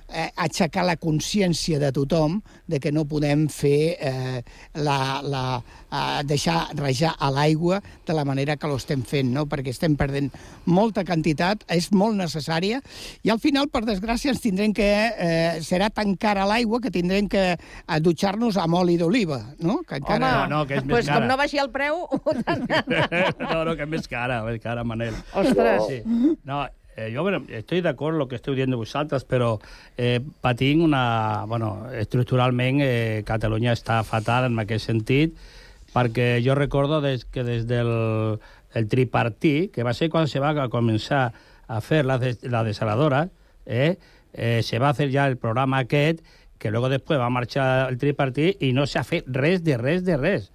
eh, aixecar la consciència de tothom de que no podem fer eh, la, la, eh, deixar rajar a l'aigua de la manera que l'estem fent, no? perquè estem perdent molta quantitat, és molt necessària, i al final, per desgràcia, ens tindrem que... Eh, serà tan cara l'aigua que tindrem que dutxar-nos amb oli d'oliva, no? Que encara... Home, no, que és més pues cara. com no baixi el preu... no, no, que es més cara, més cara, Manel. Ostres. Sí. No, eh, jo bueno, estoy d'acord amb el que esteu dient de vosaltres, però eh, patim una... Bueno, estructuralment eh, Catalunya està fatal en aquest sentit, perquè jo recordo des, que des del el tripartit, que va ser quan se va començar a fer la, des, la desaladora, eh, eh, se va fer ja el programa aquest, que luego va marxar el tripartit i no s'ha fet res de res de res.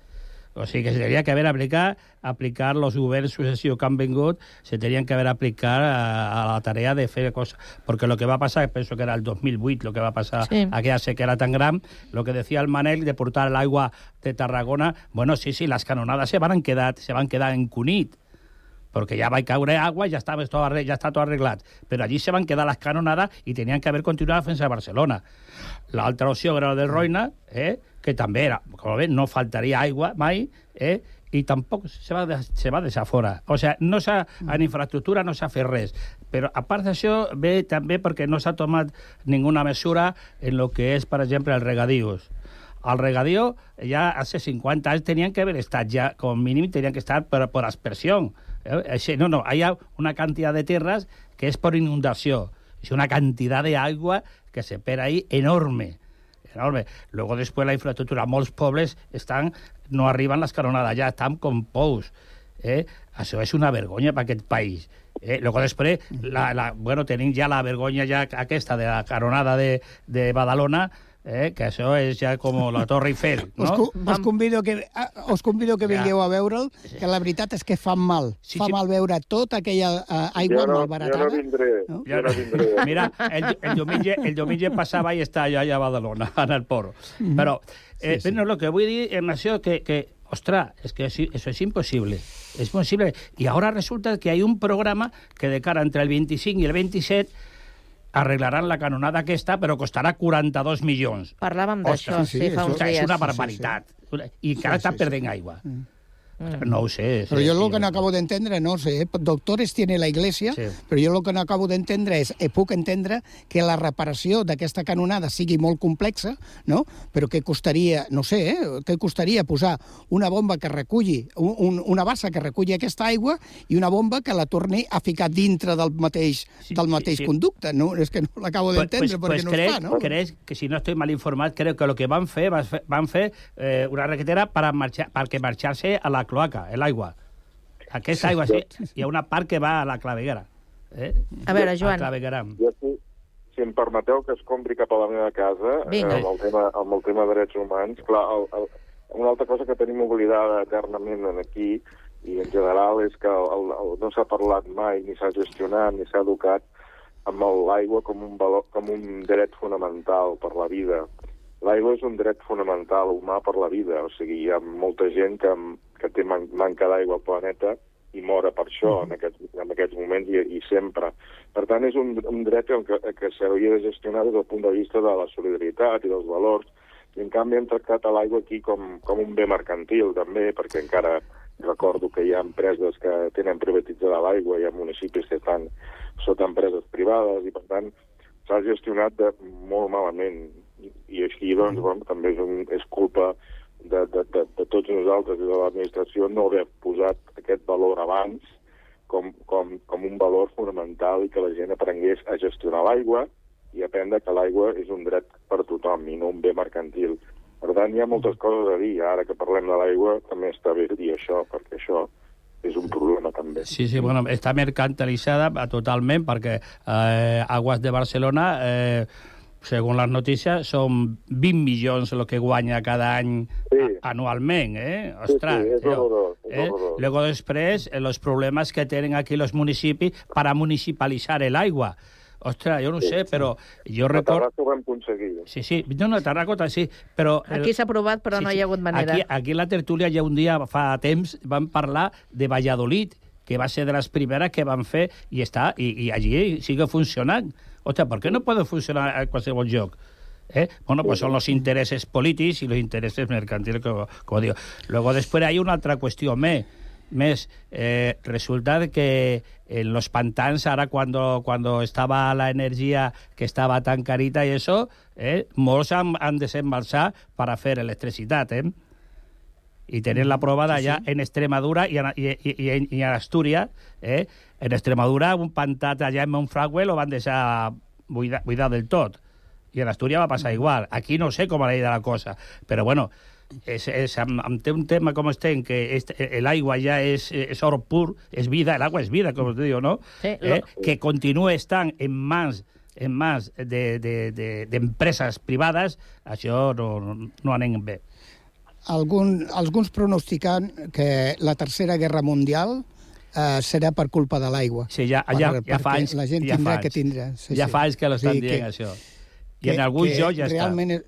O sigui que se tendría que haber aplicar, aplicar los governs sucesivos que han vingut, se tenían que haber aplicar a, a la tarea de fer cosas. Porque lo que va a pasar, penso que era el 2008, lo que va a pasar, Sí. aquella sequera tan gran, lo que decía el Manel de portar el agua de Tarragona, bueno, sí, sí, las canonadas se van quedar, se van quedar en Cunit, porque ya va caure agua y ya, estaba todo arre- ya está todo arreglat. Pero allí se van quedar las canonadas y tenían que haber continuado fins a Barcelona. L'altra opció era la del Roina, eh, que també era, com bé, no faltaria aigua mai, eh, i tampoc se va, de, se va deixar fora. O sigui, no s'ha, en infraestructura no s'ha fet res. Però, a part d'això, ve també perquè no s'ha tomat ninguna mesura en lo que és, per exemple, els regadíos. Al regadío ya hace 50 años tenían que haber estado ya, como mínimo, tenían que estar por, por aspersión. Eh, ese- No, no, hay una cantidad de tierras que es por inundación. Es una cantidad de que se espera ahí enorme. enorme. Luego después la infraestructura, molts pobles estan, no arriben les canonades, ja estan com pous. Eh? Això és una vergonya per aquest país. Eh? Luego després, la, la, bueno, tenim ja la vergonya ja aquesta de la caronada de, de Badalona, eh? que això és ja com la Torre Eiffel, Us, no? co us, convido que, ah, us convido que vingueu a veure'l, que la veritat és que fa mal. Sí, fa sí. mal veure tota aquella uh, aigua jo no, malbaratada. Jo no vindré, no? jo no vindré. Mira, el, el, diumenge, el diumenge passava i estava jo allà a Badalona, en el poro. Però, eh, sí, sí. Però el que vull dir en això que, que ostras, es que eso eso es imposible. Es posible. Y ahora resulta que hay un programa que de cara entre el 25 y el 27 arreglaran la canonada aquesta, però costarà 42 milions. Parlàvem d'això, sí, sí, fa uns és dies. una Sí, sí, barbaritat. I encara Sí, està sí, perdent aigua. No ho sé. Pero yo lo que no acabo de entender, no sé, eh, doctores tiene la Iglesia, Sí. però jo el que no acabo d'entendre és, eh, puc entendre que la reparació d'aquesta canonada sigui molt complexa, no? però que costaria, no sé, eh, que costaria posar una bomba que reculli, un, un, una bassa que reculli aquesta aigua i una bomba que la torni a ficar dintre del mateix, del mateix sí. conducte. No? És que no l'acabo d'entendre perquè no crec, es fa, no? crec que si no estoy mal informat, creo que lo que van fer, van fer, van fer eh, una requetera para marxar, perquè marxar-se a la cloaca, l'aigua. Aquesta aigua, sí, sí. hi ha una part que va a la claveguera. Eh? A veure, Joan. A. Jo, si, si em permeteu que es compri cap a la meva casa, eh, Vinga. amb, el tema, amb el tema de drets humans, clar, el, el, una altra cosa que tenim oblidada eternament en aquí, i en general, és que el, el, no s'ha parlat mai, ni s'ha gestionat, ni s'ha educat amb l'aigua com, un valor, com un dret fonamental per la vida. L'aigua és un dret fonamental humà per la vida, o sigui, hi ha molta gent que, que té man manca d'aigua al planeta i mora per això en aquests, en aquests moments i, i sempre. Per tant, és un, un dret que, que s'hauria de gestionar des del punt de vista de la solidaritat i dels valors, i en canvi hem tractat l'aigua aquí com, com un bé mercantil, també, perquè encara recordo que hi ha empreses que tenen privatitzada l'aigua, hi ha municipis que estan sota empreses privades, i per tant s'ha gestionat de molt malament. I, i així, doncs, bueno, també és, un, és culpa de, de, de, de tots nosaltres i de l'administració no haver posat aquest valor abans com, com, com un valor fonamental i que la gent aprengués a gestionar l'aigua i aprendre que l'aigua és un dret per tothom i no un bé mercantil. Per tant, hi ha moltes coses a dir. Ara que parlem de l'aigua, també està bé dir això, perquè això és un problema també. Sí, sí, bueno, està mercantilitzada totalment perquè eh, Aguas de Barcelona, eh, segons les notícies, són 20 milions el que guanya cada any sí. anualment, eh? Ostres, sí, és tio, horrorós, és eh? horrorós. Luego després, eh, los problemas que tienen aquí los municipios para municipalizar el agua. Ostres, jo no Sí, sé, sí. però jo A recordo... Terrassa ho vam aconseguir. Sí, sí, no, no, a Tarragona sí, però... Aquí s'ha aprovat, però no hi ha hagut manera. Aquí, aquí la tertúlia ja un dia fa temps van parlar de Valladolid, que va ser de les primeres que van fer i està i, i allí sigue funcionant. Ostres, per què no pot funcionar a qualsevol lloc? ¿Eh? Bueno, pues son los intereses políticos y los intereses mercantiles, como, como digo. Luego, después hay una otra cuestión més. Més, eh, resulta de que en los pantans, ahora cuando, cuando estaba la energía que estaba tan carita y eso, eh, molts han, han desembalsat para hacer electricidad, eh? Y tener la probada allá en Extremadura y, en- y, y, y en, y en Asturias. Eh? En Extremadura, un pantat allá en Montfragüe lo van deixar buidar, buidar del tot. I en Astúries va passar igual. Aquí no sé com ha ido la cosa, però bueno, és, és, amb, amb un tema com estem, que este, el aigua ja és, és or pur, és vida, el agua és vida, com us diu, no? Sí, eh? lo- Que continue estant en mans en mans d'empreses de, de, d'empreses privades, això no, no, no anem bé. Algun, alguns pronostican que la Tercera Guerra Mundial eh, serà per culpa de l'aigua. Sí, ja, ja, Per- ja fa anys, La gent ja tindrà que anys. tindre. Sí, ja sí. fa anys que l'estan Sí, dient, això. I en alguns que jocs ja està. realment És,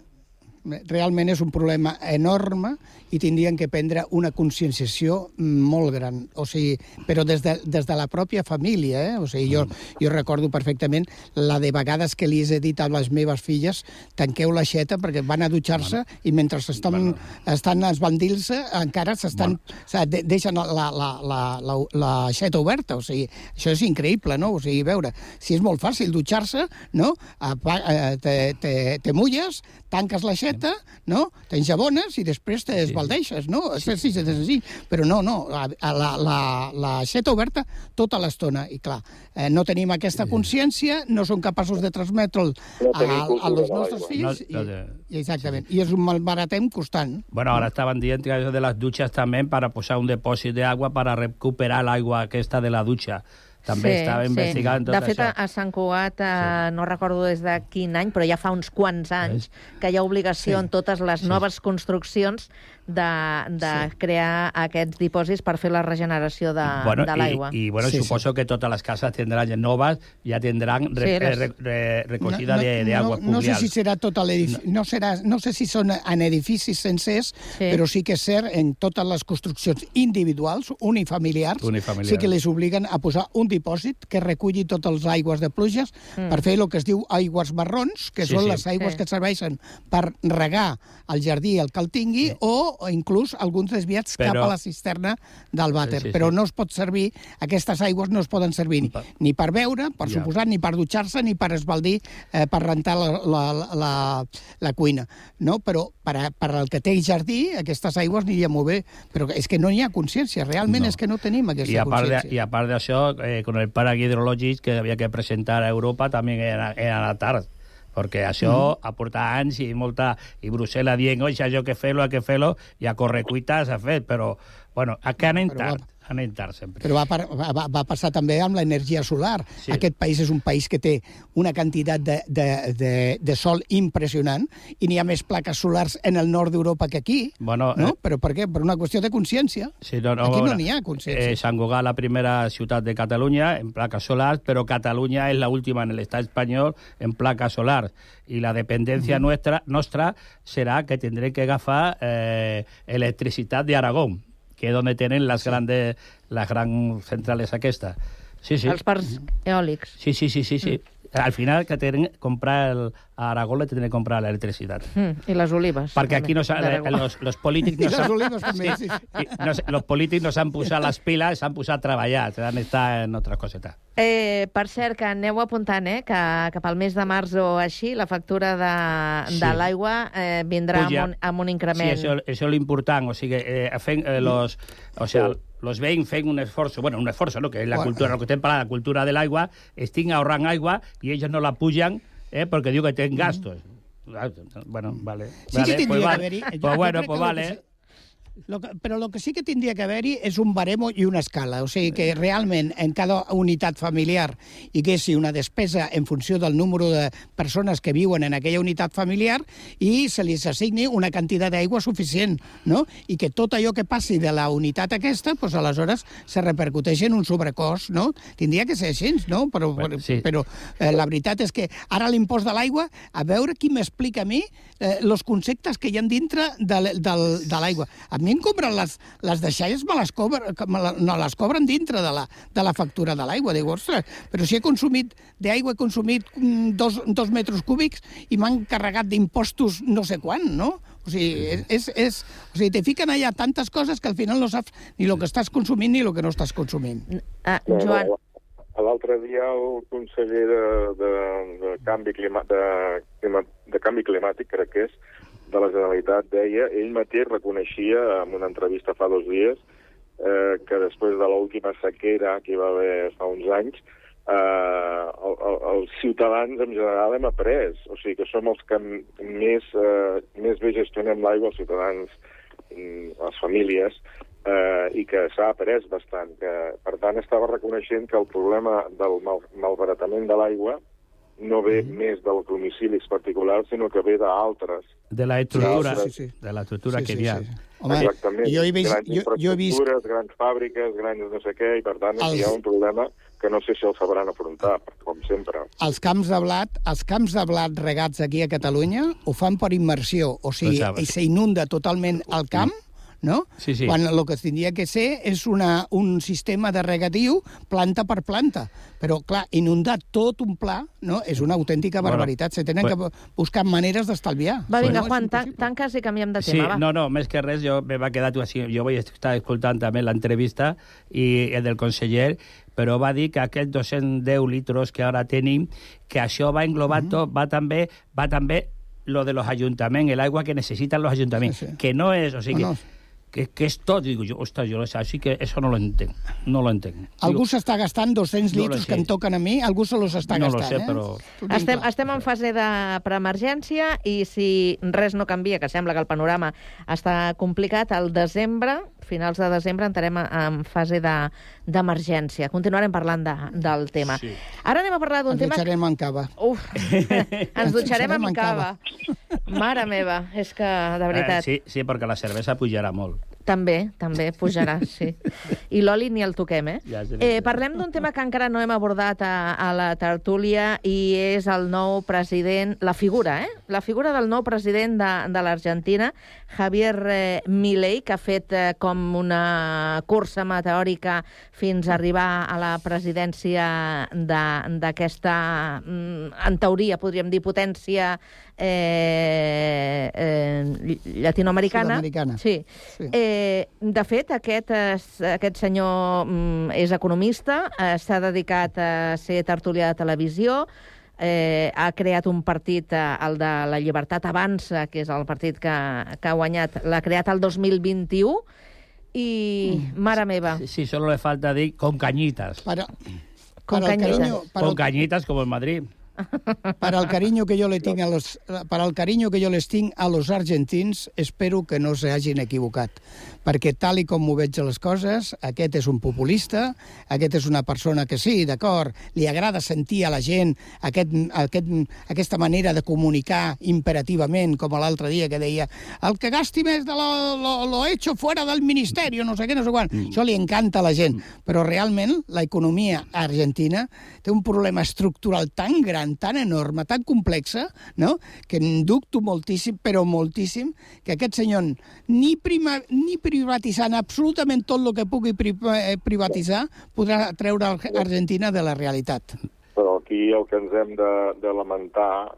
realment és un problema enorme i tindrien que prendre una conscienciació molt gran. O sigui, però des de, des de la pròpia família, eh? O sigui, jo, jo recordo perfectament la de vegades que li he dit a les meves filles tanqueu l'aixeta perquè van a dutxar-se i mentre estan, estan esbandint-se encara s'estan... O sigui, de, deixen la, la, la, la, l'aixeta oberta. O sigui, això és increïble, no? O sigui, veure, si és molt fàcil dutxar-se, no? Eh, te, te, te mulles, tanques l'aixeta, no? T'enjabones i després te esbaldeixes, no? És així, és així. Però no, no, a, a la, la, l'aixeta oberta tota l'estona. I clar, eh, no tenim aquesta consciència, no som capaços de transmetre'l No a, a los de nostres l'aigua. fills. No, i, no, i exactament. I és un malbaratem constant. Bueno, ahora estaban diciendo que de las duchas también para posar un depósito de agua para recuperar el agua aquesta de la ducha. També estava investigant tot De fet, això. a, Sant Cugat, eh, no recordo des de quin any, però ja fa uns quants anys que hi ha obligació Sí. en totes les noves construccions de, de crear aquests dipòsits per fer la regeneració de, bueno, de l'aigua. Y, y, bueno, suposo que todas las casas tendrán novas, ya tendrán re- Sí, les- re- re- recogida de, de agua no, no sé si serà tot a l'edifici, no. serà, no sé si són en edificis sencers, sí. però sí que és cert en totes les construccions individuals, unifamiliars, Unifamiliars. sí que les obliguen a posar un dipòsit que reculli totes les aigües de pluges Mm. per fer el que es diu aigües marrons, que Sí, són sí. les aigües Sí. que serveixen per regar el jardí el que el tingui o inclús alguns desviats Però- cap a la cisterna del vàter. Sí, sí, però sí. no es pot servir, aquestes aigües no es poden servir ni, ni per beure, per Ja. suposar, ni per dutxar-se, ni per esbaldir, eh, per rentar la, la, la, la cuina. No? Però per, a, per al que té jardí, aquestes aigües aniria molt bé. Però és que no hi ha consciència, realment No. és que no tenim aquesta Y aparte, consciència. y aparte de eso, eh, con el parque hidrológico que había que presentar a Europa también era, era la tarde. Perquè això Mhm. aporta anys i molta... I Brussel·la dient, oi, això que fer-lo, que fer-lo, i a correcuita s'ha fet, però, bueno, a que anem Però tard, tard sempre. Però va, per, va, va- passar també amb l'energia solar. Sí. Aquest país és un país que té una quantitat de, de, de, de sol impressionant i n'hi ha més plaques solars en el nord d'Europa que aquí. Bueno, no? eh, Però per què? Per una qüestió de consciència. Sí, no, no, Aquí no n'hi ha consciència. Eh, Sant Cugat, la primera ciutat de Catalunya en placas solar, pero Cataluña es la última en el Estado español en placas solar. Y la dependencia Ujú. nuestra, nuestra será que tendré que agafar eh, electricidad de Aragón, que es donde tienen las grandes las gran centrales aquestas. Sí, sí. Els parcs eòlics. Sí, sí, sí, sí, sí. Al final que tenen que comprar el, a Aragón le tendré que comprar la electricidad. Mm, I les olives. Perquè aquí no s'ha- d'Aragó. los, los polítics no s'han- sí. i no, sé, los polítics no s'han posat les piles, s'han posat a treballar, s'han estat en altres cosetes. Eh, per cert, que aneu apuntant, eh, que cap al mes de març o així, la factura de, Sí. de l'aigua eh, vindrà amb un, amb un increment. Sí, això, això és l'important, o sigui, eh, fent, eh, los, o sea, los veïns fent un esforç, bueno, un esforç, no? que és la Bueno. cultura, el que estem parlant, la cultura de l'aigua, estic ahorrant aigua i ells no la pugen eh, perquè diu que tenen gastos. Ah, Bueno, vale. Sí vale, que tindria pues que vale. haver-hi... Pues bueno, pues vale. Lo que, però el que sí que tindria que haver-hi és un baremo i una escala. O sigui, que realment en cada unitat familiar hi haguessi una despesa en funció del número de persones que viuen en aquella unitat familiar i se li assigni una quantitat d'aigua suficient, no? I que tot allò que passi de la unitat aquesta, doncs aleshores se repercuteix en un sobrecost, no? Tindria que ser així, no? Però, Bueno, sí. però eh, la veritat és que ara l'impost de l'aigua, a veure qui m'explica a mi eh, els conceptes que hi ha dintre de, del, de l'aigua. A mi em cobren les, les deixalles, me les, cobren, me la, no les cobren dintre de la, de la factura de l'aigua. Dic, ostres, però si he consumit d'aigua, he consumit mm, dos, dos metres cúbics i m'han carregat d'impostos no sé quan, no? O sigui, és, és, és, o sigui, te fiquen allà tantes coses que al final no saps ni el que estàs consumint ni el que no estàs consumint. Ah, Joan, L'altre dia el conseller de, de, de, canvi, clima, de, de canvi climàtic, crec que és, de la Generalitat, deia, ell mateix reconeixia en una entrevista fa dos dies eh, que després de l'última sequera que hi va haver fa uns anys, eh, el, el, els ciutadans en general hem après, o sigui que som els que més, eh, més bé gestionem l'aigua, els ciutadans, mm, les famílies, eh, i que s'ha après bastant. Que, per tant, estava reconeixent que el problema del mal, malbaratament de l'aigua no ve més dels domicilis particulars, sinó que ve d'altres. De la estructura, Sí, sí, de la estructura Sí, que sí, hi ha. sí. Home, Exactament. jo he vist- grans jo- jo he vist- infraestructures, grans fàbriques, grans no sé què, i per tant Els- hi ha un problema que no sé si el sabran afrontar, com sempre. Els camps de blat, els camps de blat regats aquí a Catalunya ho fan per immersió, o sigui, s'inunda totalment el camp, no? Sí, sí. Quan el que tindria que ser és una, un sistema de regatiu planta per planta. Però, clar, inundar tot un pla no? és una autèntica Bueno, barbaritat. Se tenen pues- que buscar maneres d'estalviar. Va, vinga, No, Juan, tan, tanques i canviem de Sí, tema, va. no, no, més que res, jo me va quedar així, jo vaig estar escoltant també l'entrevista i el del conseller, però va dir que aquests 210 litros que ara tenim, que això va englobar tot, va també, va també lo de los ayuntamientos, el agua que necesitan los ayuntamientos, que no és, o sigui, No, no. Que, que és tot, digo jo, ostres, jo així que eso no lo entenc, no lo entenc. Algú s'està gastant 200 No que em toquen a mi, algú se los està No lo gastant, sé, eh? però- Estem, estem en fase de preemergència i si res no canvia, que sembla que el panorama està complicat, al desembre, finals de desembre, entrarem en fase de- d'emergència. Continuarem parlant de, del tema. Sí. Ara anem a parlar d'un Ens tema... dutxarem en cava. Uf, ens dutxarem amb cava. Mare meva, és que, de veritat... Eh, sí, sí, perquè la cervesa pujarà molt. També, també pujarà, sí. I l'oli ni el toquem, eh? Ja eh parlem d'un tema que encara no hem abordat a, a la tertúlia i és el nou president, la figura, eh? La figura del nou president de, de l'Argentina, Javier eh, Milei, que ha fet eh, com una cursa meteòrica fins a arribar a la presidència d'aquesta, mm, en teoria, podríem dir, potència eh, eh, llatinoamericana. Sud-americana. Sí. Sí. Eh, de fet, aquest, es- aquest senyor mm, és economista, eh, s'ha dedicat a ser tertulià de televisió, eh, ha creat un partit, eh, el de la Llibertat Avança, que és el partit que, que ha guanyat, l'ha creat el 2021, i, mare meva, Sí, solo le falta dir con cañitas. Para, Con para cañitas. cariño, para Con cañitas como en Madrid. Para el cariño que yo le tinc a los, para el cariño que jo les tinc a los argentins, espero que no s'hagin equivocat. Perquè tal i com ho veig a les coses, aquest és un populista, aquest és una persona que sí, d'acord, li agrada sentir a la gent aquest, aquest, aquesta manera de comunicar imperativament, com l'altre dia que deia el que gasti més de lo, lo, lo hecho fuera del ministerio, no sé què, no sé quan. Mm. Això li encanta a la gent. Però realment l'economia argentina té un problema estructural tan gran, tan enorme, tan complexa, no? que en dubto moltíssim, però moltíssim, que aquest senyor ni, prima, ni privatitzant absolutament tot el que pugui pri, eh, privatitzar podrà treure Argentina de la realitat. Però aquí el que ens hem de, de lamentar,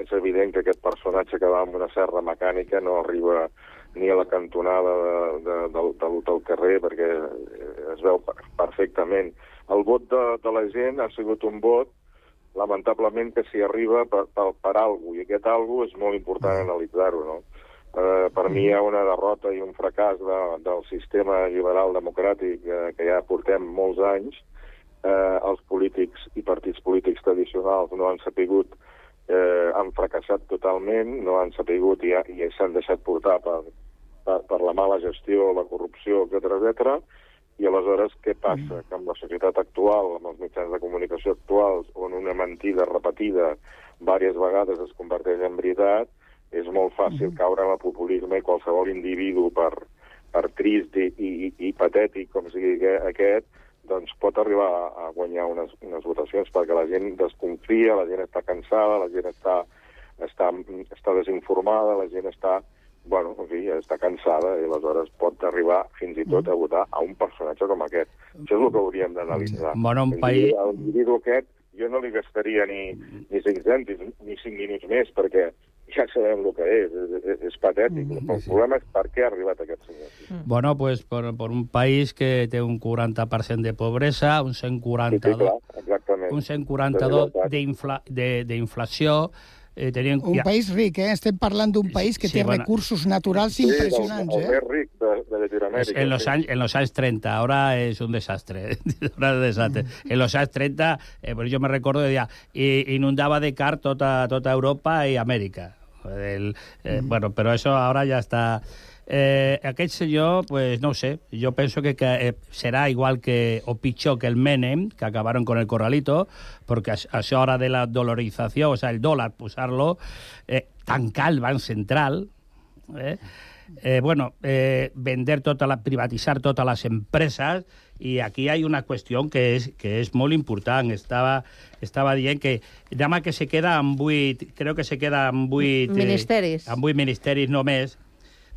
és evident que aquest personatge que va amb una serra mecànica no arriba ni a la cantonada de, de, del, del, del carrer, perquè eh, es veu per- perfectament. El vot de, de la gent ha sigut un vot, lamentablement, que s'hi arriba per, per, per alguna i aquest alguna és molt important analitzar-ho, no? Eh, per mi hi ha una derrota i un fracàs de, del sistema liberal democràtic eh, que ja portem molts anys, eh, els polítics i partits polítics tradicionals no han sapigut, eh, han fracassat totalment, no han sapigut i, i s'han deixat portar per, per, per la mala gestió, la corrupció, etc etc. i aleshores què passa? Que amb la societat actual, amb els mitjans de comunicació actuals, on una mentida repetida diverses vegades es converteix en veritat, és molt fàcil caure en el populisme i qualsevol individu, per, per trist i, i, i patètic com sigui que- aquest, doncs pot arribar a, a guanyar unes, unes votacions perquè la gent desconfia, la gent està cansada, la gent està, està, està desinformada, la gent està, bueno, en fi, està cansada i aleshores pot arribar fins i tot a votar a un personatge com aquest. Això és el que hauríem d'analitzar. Bueno, un país- El individu aquest jo no li gastaria ni, ni 5 cèntims ni 5 minuts més perquè ja sabem el que és, és, és, és patètic. Mm, El problema és per què ha arribat aquest senyor. Bueno, pues por, por un país que té un 40% de pobresa, un 142, Sí, sí, clar, exactament. un 142 d'infla, de, d'inflació, eh, tenien... Un país ric, eh? Estem parlant d'un país que sí, té bueno. recursos naturals Sí, el, impressionants, el eh? més ric de, de Llatinoamèrica. En los, sí. años, en los años 30, ahora es un desastre. ahora es un desastre. En los años 30, eh, pues yo me recuerdo de día, i- inundaba de car tota, tota Europa y América. El, eh, Bueno, pero eso ahora ya está... Eh, aquest senyor, pues no ho sé, jo penso que, que eh, serà igual que, o pitjor que el Menem, que acabaron con el corralito, a això hora de la dolarizació, o sea, el dólar, posar-lo, eh, tancar el Banc Central, eh, eh, bueno, eh, vender toda la, privatizar todas las empresas y aquí hay una cuestión que és, que és molt important. Estava, estava dient que demà que se queda amb vuit, creo que se queda amb vuit... Ministeris. Eh, amb vuit ministeris només.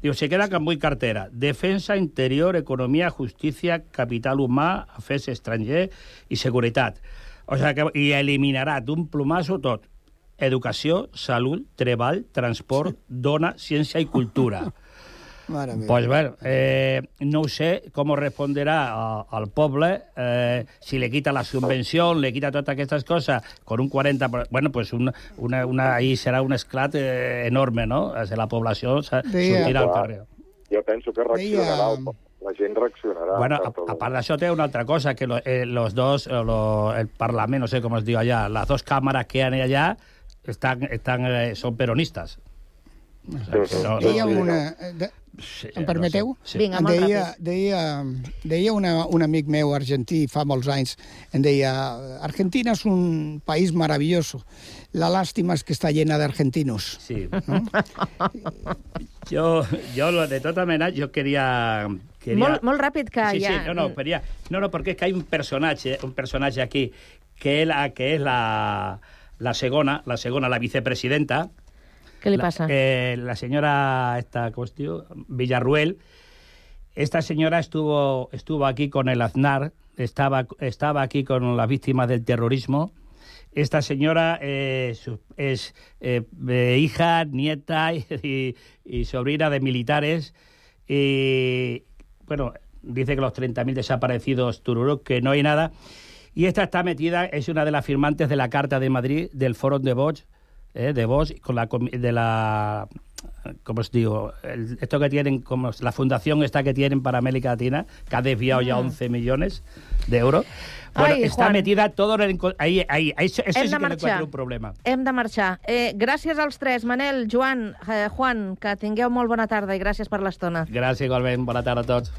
Diu, se queda amb vuit cartera. Defensa, interior, economia, justícia, capital humà, afers estranger i seguretat. O sigui que, I eliminarà d'un plomasso tot. Educació, salut, treball, transport, dona, ciència i cultura. Mare meva. Pues bueno, eh, no sé cómo responderá a- al poble eh, si le quita la subvención, le quita todas estas cosas con un 40%. por- Bueno, pues una, una, una, ahí serà un esclat eh, enorme, no? Sigui, la població Deia- sortirà al carrer. Jo penso que reaccionarà, el, la gent reaccionarà. Bueno, a, a part d'això té una altra cosa, que lo, eh, los dos, lo- el Parlament, no sé com es diu allà, las dos cámaras que hay allá están, están, eh, son peronistas. O sigui, que no- Deia no- una... eh, De, em permeteu? Sí. Vinga, molt deia, deia, deia una, un amic meu argentí fa molts anys, em deia, Argentina és un país maravilloso, la lástima es que està llena d'argentinos. Sí. Yo, yo lo- de todas maneras, yo quería... quería... Molt, molt ràpid, que sí, ja... sí, no, no, quería- no, no, porque es que hay un personaje, un personaje aquí, que es la, que es la, la segona, la segona, la vicepresidenta, La, passa? eh, la señora esta. Villarruel. Esta señora estuvo, estuvo aquí con el Aznar, estaba, estaba aquí con las víctimas del terrorismo. Esta señora eh, es eh, eh, hija, nieta y, y sobrina de militares. Y, bueno, dice que los 30.000 desaparecidos tururú, que no hay nada. Y esta está metida, es una de las firmantes de la Carta de Madrid, del Foro de Bosch, eh, de Bosch, con la, de la ¿cómo os digo? El- esto que tienen, como la fundación esta que tienen para América Latina, que ha desviado ya Mm. 11 millones de euros. Bueno, Ai, está Juan. metida todo en el... Ahí, ahí, eso Hem sí que marxar. encuentro un problema. Hem de marxar. Eh, gràcies als tres. Manel, Joan, eh, Juan, que tingueu molt bona tarda i gràcies per l'estona. Gràcies, igualment. Bona tarda a tots.